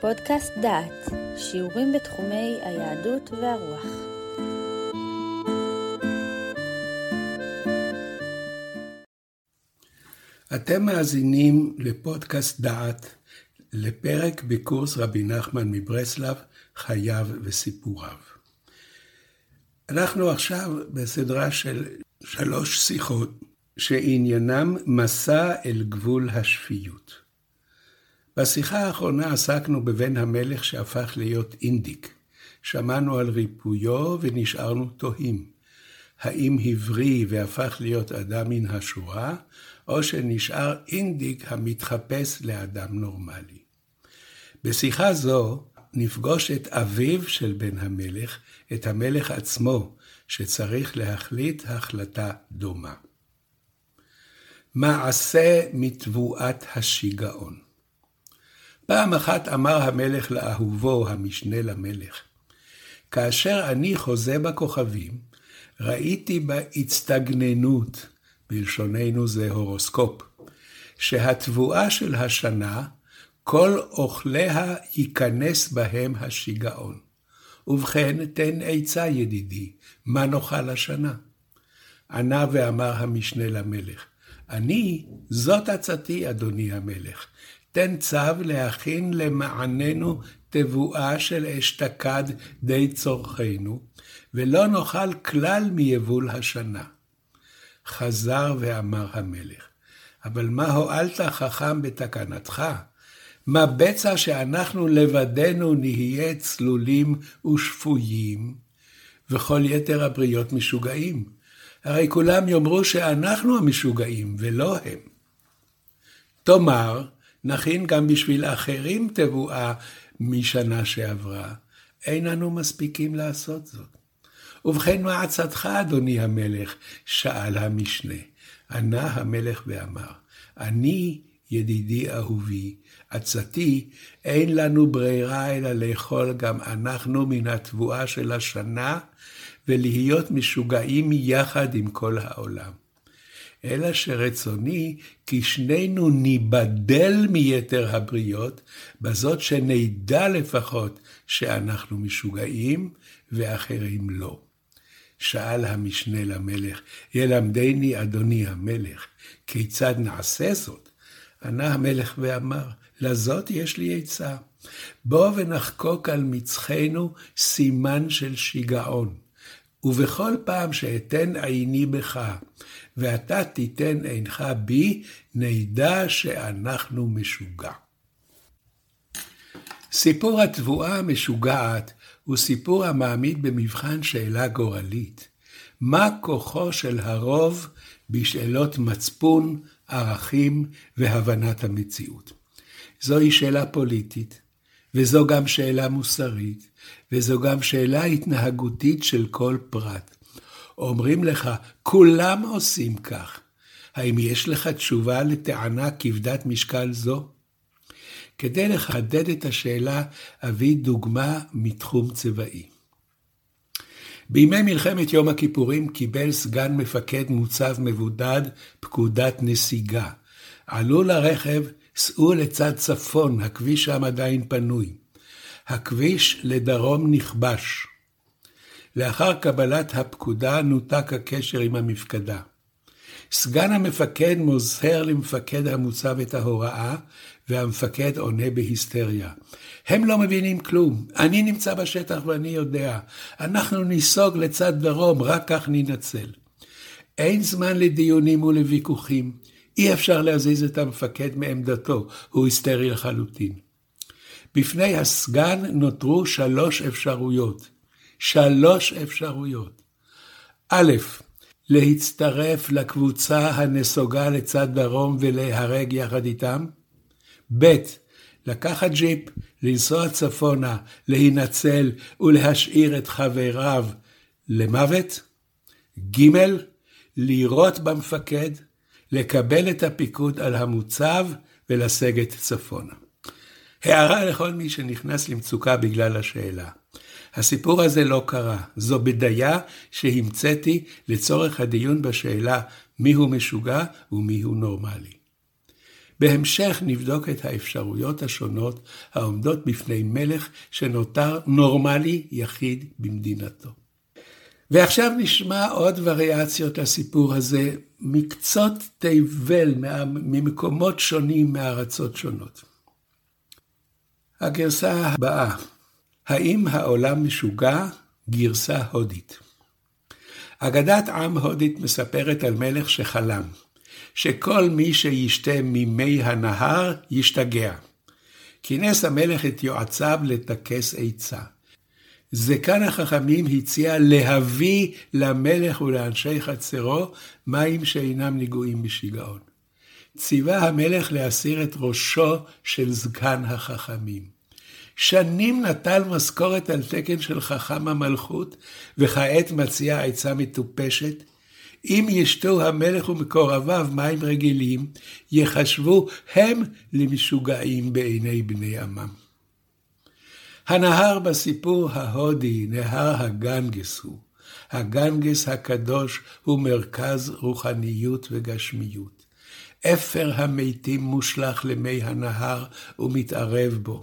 פודקאסט דעת, שיעורים בתחומי היהדות והרוח. אתם מאזינים לפודקאסט דעת, לפרק בקורס רבי נחמן מברסלב, חייו וסיפוריו. אנחנו עכשיו בסדרה של שלוש שיחות שעניינם מסע אל גבול השפיות. בשיחה האחרונה עסקנו בבן המלך שהפך להיות אינדיק. שמענו על ריפויו ונשארנו תוהים. האם הבריא והפך להיות אדם מן השורה, או שנשאר אינדיק המתחפש לאדם נורמלי. בשיחה זו נפגוש את אביו של בן המלך, את המלך עצמו, שצריך להחליט החלטה דומה. מעשה מתבואת השיגעון. פעם אחת אמר המלך לאהובו, המשנה למלך, כאשר אני חוזה בכוכבים, ראיתי בהצטגננות, בלשוננו זה הורוסקופ, שהתבואה של השנה, כל אוכליה ייכנס בהם השיגעון. ובכן, תן עצה ידידי, מה נאכל השנה? ענה ואמר המשנה למלך, אני, זאת עצתי, אדוני המלך. תן צו להכין למעננו תבואה של אשתקד די צורכנו, ולא נאכל כלל מיבול השנה. חזר ואמר המלך, אבל מה הועלת חכם בתקנתך? מה בצע שאנחנו לבדנו נהיה צלולים ושפויים, וכל יתר הבריות משוגעים? הרי כולם יאמרו שאנחנו המשוגעים, ולא הם. תאמר, נכין גם בשביל אחרים תבואה משנה שעברה. אין אנו מספיקים לעשות זאת. ובכן, מה עצתך, אדוני המלך? שאל המשנה. ענה המלך ואמר, אני, ידידי אהובי, עצתי, אין לנו ברירה אלא לאכול גם אנחנו מן התבואה של השנה, ולהיות משוגעים יחד עם כל העולם. אלא שרצוני כי שנינו ניבדל מיתר הבריות, בזאת שנדע לפחות שאנחנו משוגעים ואחרים לא. שאל המשנה למלך, ילמדני אדוני המלך, כיצד נעשה זאת? ענה המלך ואמר, לזאת יש לי עצה. בוא ונחקוק על מצחנו סימן של שיגעון. ובכל פעם שאתן עיני בך, ואתה תיתן עינך בי, נדע שאנחנו משוגע. סיפור התבואה המשוגעת הוא סיפור המעמיד במבחן שאלה גורלית. מה כוחו של הרוב בשאלות מצפון, ערכים והבנת המציאות? זוהי שאלה פוליטית, וזו גם שאלה מוסרית, וזו גם שאלה התנהגותית של כל פרט. אומרים לך, כולם עושים כך. האם יש לך תשובה לטענה כבדת משקל זו? כדי לחדד את השאלה, אביא דוגמה מתחום צבאי. בימי מלחמת יום הכיפורים קיבל סגן מפקד מוצב מבודד פקודת נסיגה. עלו לרכב, סעו לצד צפון, הכביש שם עדיין פנוי. הכביש לדרום נכבש. לאחר קבלת הפקודה נותק הקשר עם המפקדה. סגן המפקד מוזהר למפקד המוצב את ההוראה, והמפקד עונה בהיסטריה. הם לא מבינים כלום, אני נמצא בשטח ואני יודע. אנחנו ניסוג לצד דרום, רק כך ננצל. אין זמן לדיונים ולוויכוחים. אי אפשר להזיז את המפקד מעמדתו, הוא היסטרי לחלוטין. בפני הסגן נותרו שלוש אפשרויות. שלוש אפשרויות. א', להצטרף לקבוצה הנסוגה לצד דרום ולהרג יחד איתם. ב', לקחת ג'יפ, לנסוע צפונה, להינצל ולהשאיר את חבריו למוות. ג', לירות במפקד, לקבל את הפיקוד על המוצב ולסגת צפונה. הערה לכל מי שנכנס למצוקה בגלל השאלה. הסיפור הזה לא קרה, זו בדיה שהמצאתי לצורך הדיון בשאלה מיהו משוגע ומיהו נורמלי. בהמשך נבדוק את האפשרויות השונות העומדות בפני מלך שנותר נורמלי יחיד במדינתו. ועכשיו נשמע עוד וריאציות לסיפור הזה מקצות תבל, ממקומות שונים, מארצות שונות. הגרסה הבאה, האם העולם משוגע? גרסה הודית. אגדת עם הודית מספרת על מלך שחלם, שכל מי שישתה ממי הנהר ישתגע. כינס המלך את יועציו לטכס עצה. זקן החכמים הציע להביא למלך ולאנשי חצרו מים שאינם נגועים בשיגעון. ציווה המלך להסיר את ראשו של זקן החכמים. שנים נטל משכורת על תקן של חכם המלכות, וכעת מציע עצה מטופשת. אם ישתו המלך ומקורביו מים רגילים, יחשבו הם למשוגעים בעיני בני עמם. הנהר בסיפור ההודי, נהר הגנגס הוא. הגנגס הקדוש הוא מרכז רוחניות וגשמיות. אפר המתים מושלך למי הנהר ומתערב בו.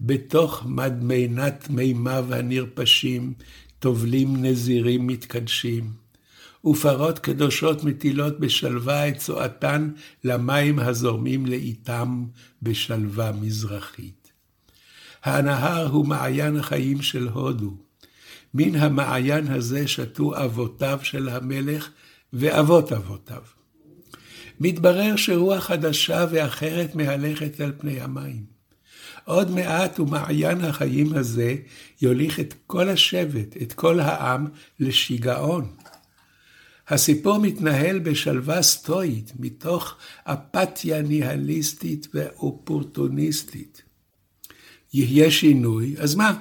בתוך מדמנת מימיו הנרפשים, טובלים נזירים מתקדשים. ופרות קדושות מטילות בשלווה את צואתן למים הזורמים לאיתם בשלווה מזרחית. הנהר הוא מעיין החיים של הודו. מן המעיין הזה שתו אבותיו של המלך ואבות אבותיו. מתברר שרוח חדשה ואחרת מהלכת על פני המים. עוד מעט ומעיין החיים הזה יוליך את כל השבט, את כל העם, לשיגעון. הסיפור מתנהל בשלווה סטואית, מתוך אפתיה ניהליסטית ואופורטוניסטית. יהיה שינוי, אז מה?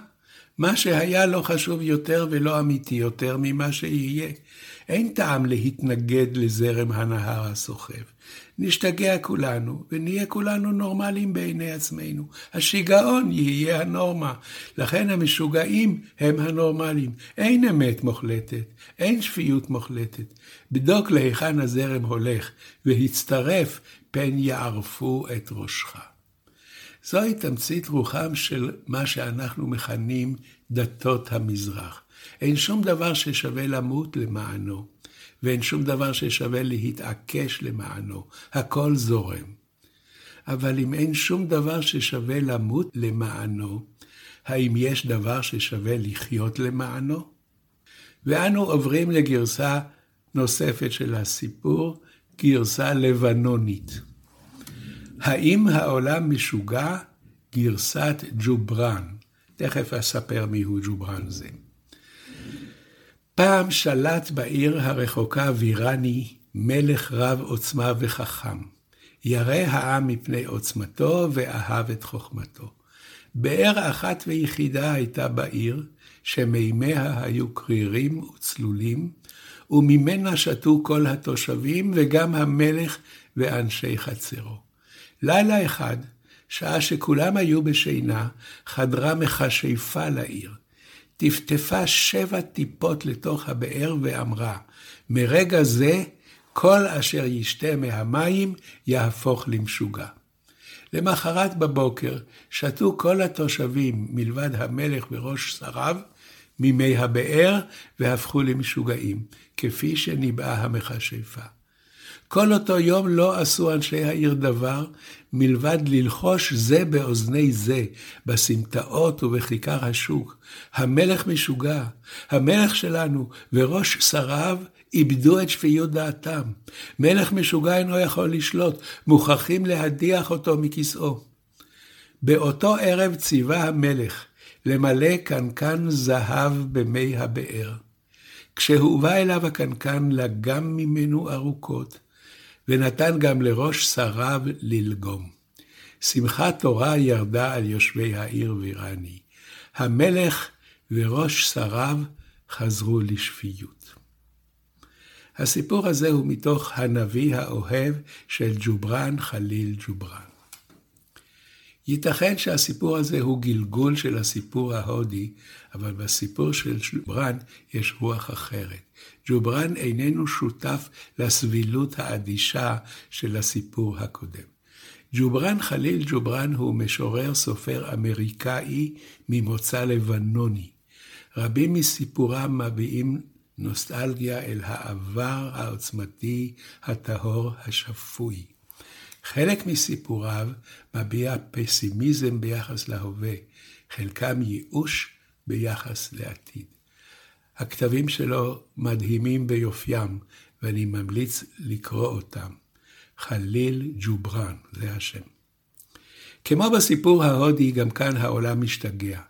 מה שהיה לא חשוב יותר ולא אמיתי יותר ממה שיהיה. אין טעם להתנגד לזרם הנהר הסוחב. נשתגע כולנו, ונהיה כולנו נורמליים בעיני עצמנו. השיגעון יהיה הנורמה. לכן המשוגעים הם הנורמליים. אין אמת מוחלטת, אין שפיות מוחלטת. בדוק להיכן הזרם הולך, והצטרף פן יערפו את ראשך. זוהי תמצית רוחם של מה שאנחנו מכנים דתות המזרח. אין שום דבר ששווה למות למענו, ואין שום דבר ששווה להתעקש למענו, הכל זורם. אבל אם אין שום דבר ששווה למות למענו, האם יש דבר ששווה לחיות למענו? ואנו עוברים לגרסה נוספת של הסיפור, גרסה לבנונית. האם העולם משוגע? גרסת ג'ובראן. תכף אספר מיהו ג'ובראן זה. פעם שלט בעיר הרחוקה וירני מלך רב עוצמה וחכם. ירא העם מפני עוצמתו ואהב את חוכמתו. באר אחת ויחידה הייתה בעיר, שמימיה היו קרירים וצלולים, וממנה שתו כל התושבים וגם המלך ואנשי חצרו. לילה אחד, שעה שכולם היו בשינה, חדרה מכשפה לעיר. טפטפה שבע טיפות לתוך הבאר ואמרה, מרגע זה, כל אשר ישתה מהמים יהפוך למשוגע. למחרת בבוקר שתו כל התושבים, מלבד המלך וראש שריו, ממי הבאר והפכו למשוגעים, כפי שניבאה המכשפה. כל אותו יום לא עשו אנשי העיר דבר, מלבד ללחוש זה באוזני זה, בסמטאות ובכיכר השוק. המלך משוגע, המלך שלנו וראש שריו איבדו את שפיות דעתם. מלך משוגע אינו יכול לשלוט, מוכרחים להדיח אותו מכיסאו. באותו ערב ציווה המלך למלא קנקן זהב במי הבאר. כשהובא אליו הקנקן לגם ממנו ארוכות, ונתן גם לראש שריו ללגום. שמחת תורה ירדה על יושבי העיר וירני. המלך וראש שריו חזרו לשפיות. הסיפור הזה הוא מתוך הנביא האוהב של ג'ובראן חליל ג'ובראן. ייתכן שהסיפור הזה הוא גלגול של הסיפור ההודי, אבל בסיפור של ג'ובראן יש רוח אחרת. ג'ובראן איננו שותף לסבילות האדישה של הסיפור הקודם. ג'ובראן חליל ג'ובראן הוא משורר סופר אמריקאי ממוצא לבנוני. רבים מסיפוריו מביעים נוסטלגיה אל העבר העוצמתי, הטהור, השפוי. חלק מסיפוריו מביע פסימיזם ביחס להווה, חלקם ייאוש ביחס לעתיד. הכתבים שלו מדהימים ביופיים, ואני ממליץ לקרוא אותם. חליל ג'ובראן, זה השם. כמו בסיפור ההודי, גם כאן העולם משתגע.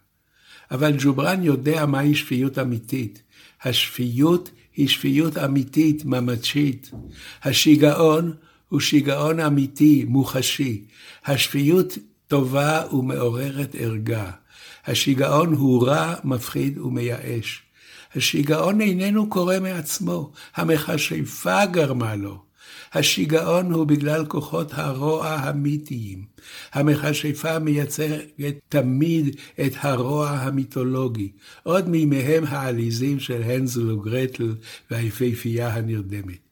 אבל ג'ובראן יודע מהי שפיות אמיתית. השפיות היא שפיות אמיתית, ממשית. השיגעון הוא שיגעון אמיתי, מוחשי. השפיות טובה ומעוררת ערגה. השיגעון הוא רע, מפחיד ומייאש. השיגעון איננו קורה מעצמו, המכשפה גרמה לו. השיגעון הוא בגלל כוחות הרוע המיתיים. המכשפה מייצרת תמיד את הרוע המיתולוגי, עוד מימיהם העליזים של הנזל וגרטל והיפהפייה הנרדמת.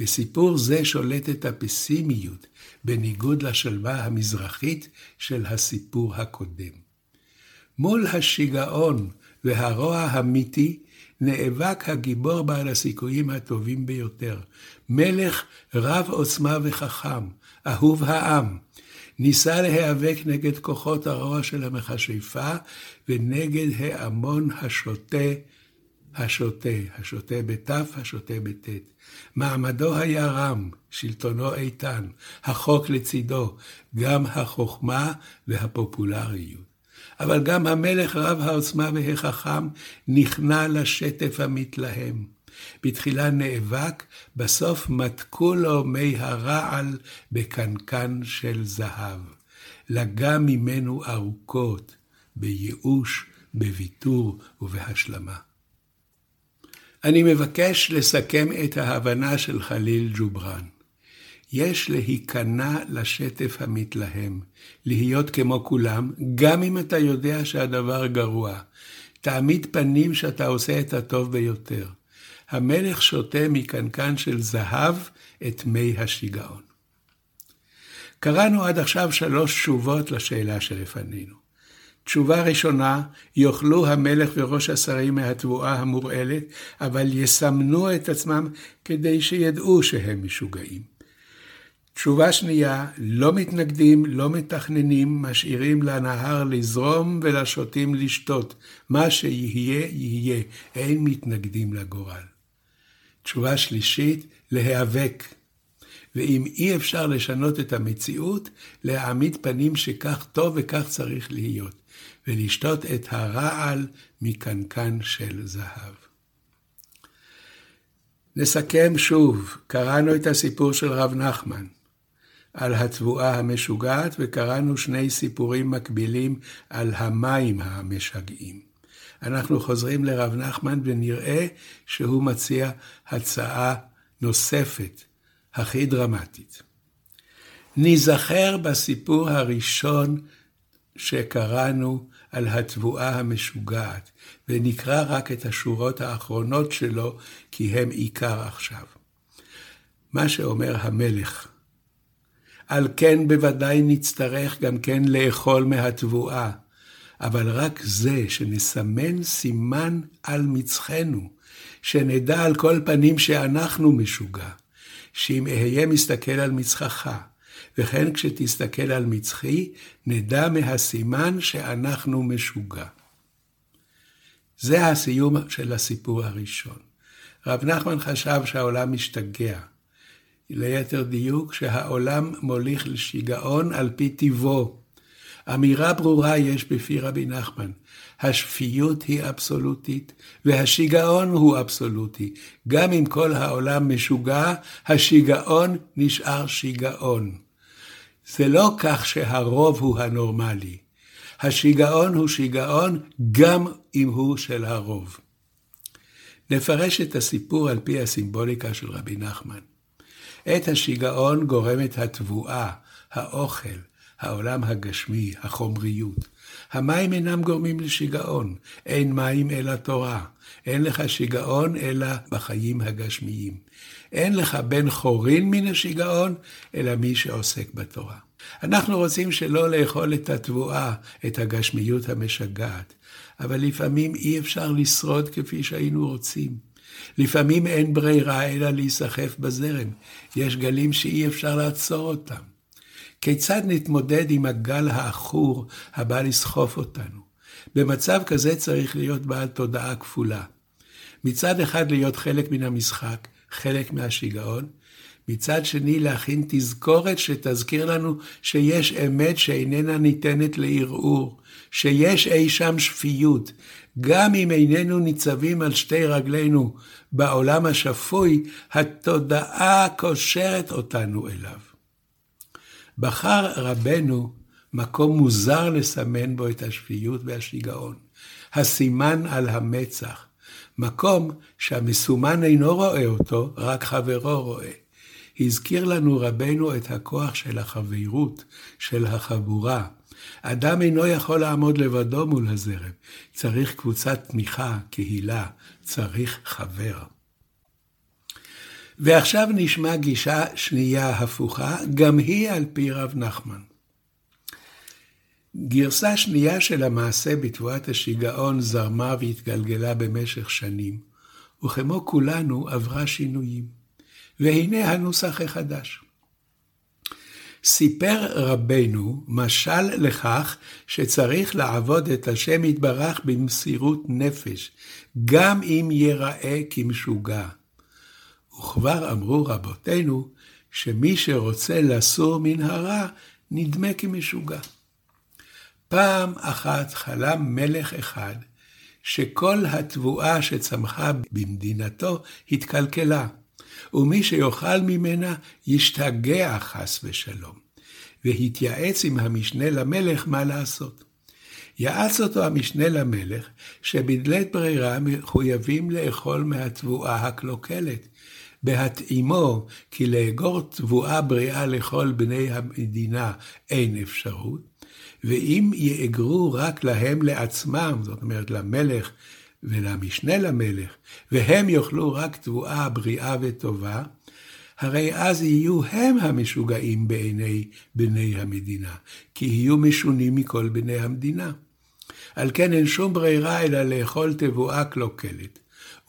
בסיפור זה שולטת הפסימיות, בניגוד לשלווה המזרחית של הסיפור הקודם. מול השיגעון והרוע המיתי, נאבק הגיבור בעל הסיכויים הטובים ביותר, מלך רב עוצמה וחכם, אהוב העם. ניסה להיאבק נגד כוחות הרוע של המכשפה ונגד ההמון השוטה, השוטה, השוטה בתף, השוטה בטית. מעמדו היה רם, שלטונו איתן, החוק לצידו, גם החוכמה והפופולריות. אבל גם המלך רב העוצמה והחכם נכנע לשטף המתלהם. בתחילה נאבק, בסוף מתקו לו מי הרעל בקנקן של זהב. לגע ממנו ארוכות, בייאוש, בוויתור ובהשלמה. אני מבקש לסכם את ההבנה של חליל ג'ובראן. יש להיכנע לשטף המתלהם, להיות כמו כולם, גם אם אתה יודע שהדבר גרוע. תעמיד פנים שאתה עושה את הטוב ביותר. המלך שותה מקנקן של זהב את מי השיגעון. קראנו עד עכשיו שלוש תשובות לשאלה שלפנינו. תשובה ראשונה, יאכלו המלך וראש השרים מהתבואה המורעלת, אבל יסמנו את עצמם כדי שידעו שהם משוגעים. תשובה שנייה, לא מתנגדים, לא מתכננים, משאירים לנהר לזרום ולשוטים לשתות. מה שיהיה, יהיה, אין מתנגדים לגורל. תשובה שלישית, להיאבק. ואם אי אפשר לשנות את המציאות, להעמיד פנים שכך טוב וכך צריך להיות, ולשתות את הרעל מקנקן של זהב. נסכם שוב, קראנו את הסיפור של רב נחמן. על התבואה המשוגעת, וקראנו שני סיפורים מקבילים על המים המשגעים. אנחנו חוזרים לרב נחמן ונראה שהוא מציע הצעה נוספת, הכי דרמטית. ניזכר בסיפור הראשון שקראנו על התבואה המשוגעת, ונקרא רק את השורות האחרונות שלו, כי הם עיקר עכשיו. מה שאומר המלך, על כן בוודאי נצטרך גם כן לאכול מהתבואה, אבל רק זה שנסמן סימן על מצחנו, שנדע על כל פנים שאנחנו משוגע, שאם אהיה מסתכל על מצחך, וכן כשתסתכל על מצחי, נדע מהסימן שאנחנו משוגע. זה הסיום של הסיפור הראשון. רב נחמן חשב שהעולם משתגע. ליתר דיוק, שהעולם מוליך לשיגעון על פי טיבו. אמירה ברורה יש בפי רבי נחמן, השפיות היא אבסולוטית והשיגעון הוא אבסולוטי. גם אם כל העולם משוגע, השיגעון נשאר שיגעון. זה לא כך שהרוב הוא הנורמלי. השיגעון הוא שיגעון גם אם הוא של הרוב. נפרש את הסיפור על פי הסימבוליקה של רבי נחמן. את השיגעון גורמת התבואה, האוכל, העולם הגשמי, החומריות. המים אינם גורמים לשיגעון, אין מים אלא תורה. אין לך שיגעון אלא בחיים הגשמיים. אין לך בן חורין מן השיגעון, אלא מי שעוסק בתורה. אנחנו רוצים שלא לאכול את התבואה, את הגשמיות המשגעת, אבל לפעמים אי אפשר לשרוד כפי שהיינו רוצים. לפעמים אין ברירה אלא להיסחף בזרם. יש גלים שאי אפשר לעצור אותם. כיצד נתמודד עם הגל העכור הבא לסחוף אותנו? במצב כזה צריך להיות בעל תודעה כפולה. מצד אחד להיות חלק מן המשחק, חלק מהשיגעון, מצד שני להכין תזכורת שתזכיר לנו שיש אמת שאיננה ניתנת לערעור, שיש אי שם שפיות. גם אם איננו ניצבים על שתי רגלינו בעולם השפוי, התודעה קושרת אותנו אליו. בחר רבנו מקום מוזר לסמן בו את השפיות והשיגעון, הסימן על המצח, מקום שהמסומן אינו רואה אותו, רק חברו רואה. הזכיר לנו רבנו את הכוח של החברות, של החבורה. אדם אינו יכול לעמוד לבדו מול הזרם, צריך קבוצת תמיכה, קהילה, צריך חבר. ועכשיו נשמע גישה שנייה הפוכה, גם היא על פי רב נחמן. גרסה שנייה של המעשה בתבואת השיגעון זרמה והתגלגלה במשך שנים, וכמו כולנו עברה שינויים. והנה הנוסח החדש. סיפר רבנו משל לכך שצריך לעבוד את השם יתברך במסירות נפש, גם אם ייראה כמשוגע. וכבר אמרו רבותינו, שמי שרוצה לסור מן הרע, נדמה כמשוגע. פעם אחת חלם מלך אחד, שכל התבואה שצמחה במדינתו התקלקלה, ומי שיאכל ממנה ישתגע חס ושלום, והתייעץ עם המשנה למלך מה לעשות. יעץ אותו המשנה למלך, שבדלית ברירה מחויבים לאכול מהתבואה הקלוקלת, בהתאימו כי לאגור תבואה בריאה לכל בני המדינה אין אפשרות, ואם יאגרו רק להם לעצמם, זאת אומרת למלך ולמשנה למלך, והם יאכלו רק תבואה בריאה וטובה, הרי אז יהיו הם המשוגעים בעיני בני המדינה, כי יהיו משונים מכל בני המדינה. על כן אין שום ברירה אלא לאכול תבואה קלוקלת.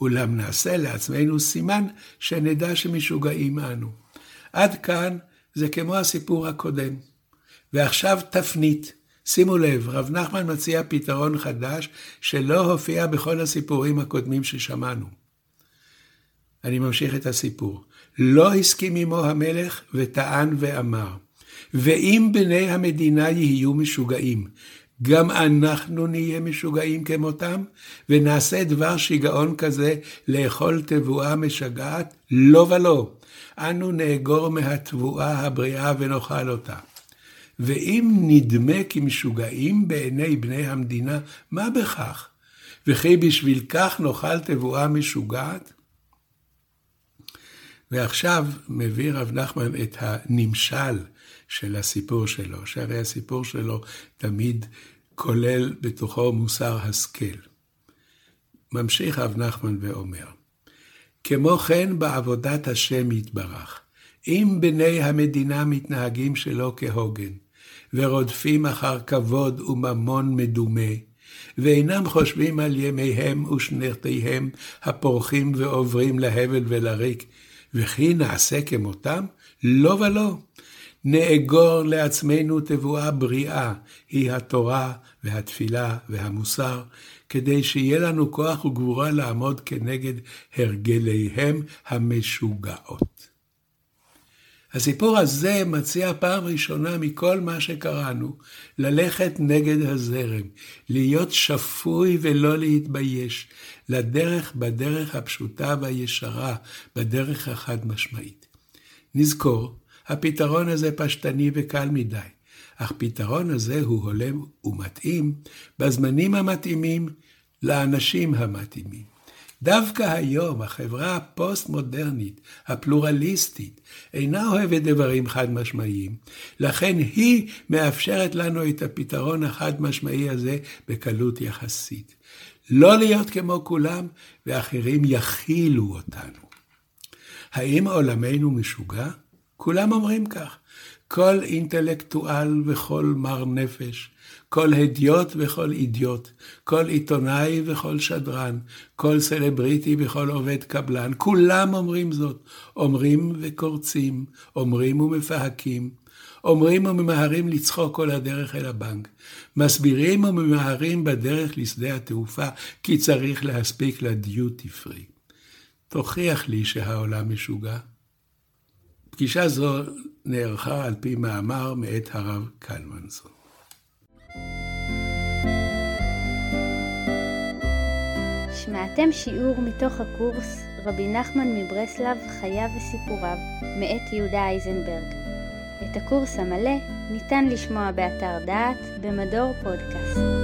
אולם נעשה לעצמנו סימן שנדע שמשוגעים אנו. עד כאן זה כמו הסיפור הקודם. ועכשיו תפנית. שימו לב, רב נחמן מציע פתרון חדש שלא הופיע בכל הסיפורים הקודמים ששמענו. אני ממשיך את הסיפור. לא הסכים עמו המלך וטען ואמר, ואם בני המדינה יהיו משוגעים, גם אנחנו נהיה משוגעים כמותם, ונעשה דבר שיגעון כזה לאכול תבואה משגעת? לא ולא. אנו נאגור מהתבואה הבריאה ונאכל אותה. ואם נדמה כמשוגעים בעיני בני המדינה, מה בכך? וכי בשביל כך נאכל תבואה משוגעת? ועכשיו מביא רב נחמן את הנמשל של הסיפור שלו, שהרי הסיפור שלו תמיד כולל בתוכו מוסר השכל. ממשיך רב נחמן ואומר, כמו כן בעבודת השם יתברך, אם בני המדינה מתנהגים שלא כהוגן, ורודפים אחר כבוד וממון מדומה, ואינם חושבים על ימיהם ושנותיהם הפורחים ועוברים להבל ולריק, וכי נעשה כמותם? לא ולא. נאגור לעצמנו תבואה בריאה, היא התורה והתפילה והמוסר, כדי שיהיה לנו כוח וגבורה לעמוד כנגד הרגליהם המשוגעות. הסיפור הזה מציע פעם ראשונה מכל מה שקראנו, ללכת נגד הזרם, להיות שפוי ולא להתבייש, לדרך בדרך הפשוטה והישרה, בדרך החד משמעית. נזכור, הפתרון הזה פשטני וקל מדי, אך פתרון הזה הוא הולם ומתאים בזמנים המתאימים לאנשים המתאימים. דווקא היום החברה הפוסט-מודרנית, הפלורליסטית, אינה אוהבת דברים חד-משמעיים, לכן היא מאפשרת לנו את הפתרון החד-משמעי הזה בקלות יחסית. לא להיות כמו כולם, ואחרים יכילו אותנו. האם עולמנו משוגע? כולם אומרים כך. כל אינטלקטואל וכל מר נפש, כל הדיוט וכל אידיוט, כל עיתונאי וכל שדרן, כל סלבריטי וכל עובד קבלן, כולם אומרים זאת. אומרים וקורצים, אומרים ומפהקים, אומרים וממהרים לצחוק כל הדרך אל הבנק. מסבירים וממהרים בדרך לשדה התעופה, כי צריך להספיק לדיוטי פרי. תוכיח לי שהעולם משוגע. פגישה זו נערכה על פי מאמר מאת הרב קלמנסון. שמעתם שיעור מתוך הקורס רבי נחמן מברסלב, חייו וסיפוריו, מאת יהודה אייזנברג. את הקורס המלא ניתן לשמוע באתר דעת במדור פודקאסט.